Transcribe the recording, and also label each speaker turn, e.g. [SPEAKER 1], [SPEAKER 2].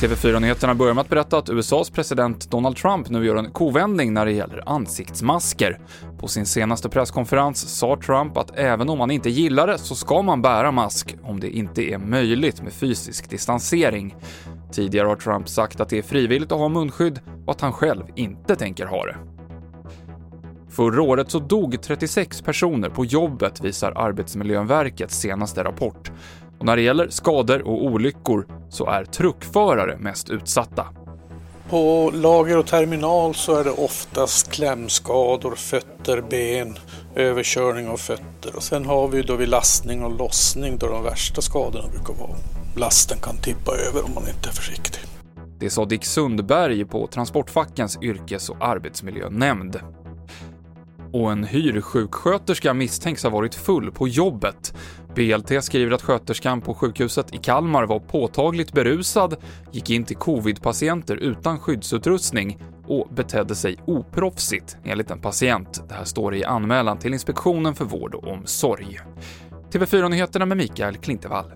[SPEAKER 1] TV4-nyheterna börjar med att berätta att USAs president Donald Trump nu gör en kovändning när det gäller ansiktsmasker. På sin senaste presskonferens sa Trump att även om man inte gillar det så ska man bära mask om det inte är möjligt med fysisk distansering. Tidigare har Trump sagt att det är frivilligt att ha munskydd och att han själv inte tänker ha det. Förra året så dog 36 personer på jobbet, visar Arbetsmiljöverkets senaste rapport. Och när det gäller skador och olyckor så är truckförare mest utsatta.
[SPEAKER 2] På lager och terminal så är det oftast klämskador, fötter, ben, överkörning av fötter. Och sen har vi då vid lastning och lossning då de värsta skadorna brukar vara. Lasten kan tippa över om man inte är försiktig.
[SPEAKER 1] Det sa Dick Sundberg på Transportfackens yrkes och arbetsmiljönämnd. Och en hyrsjuksköterska misstänks ha varit full på jobbet. BLT skriver att sköterskan på sjukhuset i Kalmar var påtagligt berusad, gick in till covid-patienter utan skyddsutrustning och betedde sig oproffsigt, enligt en patient. Det här står i anmälan till Inspektionen för vård och omsorg. TV4-nyheterna med Mikael Klintevall.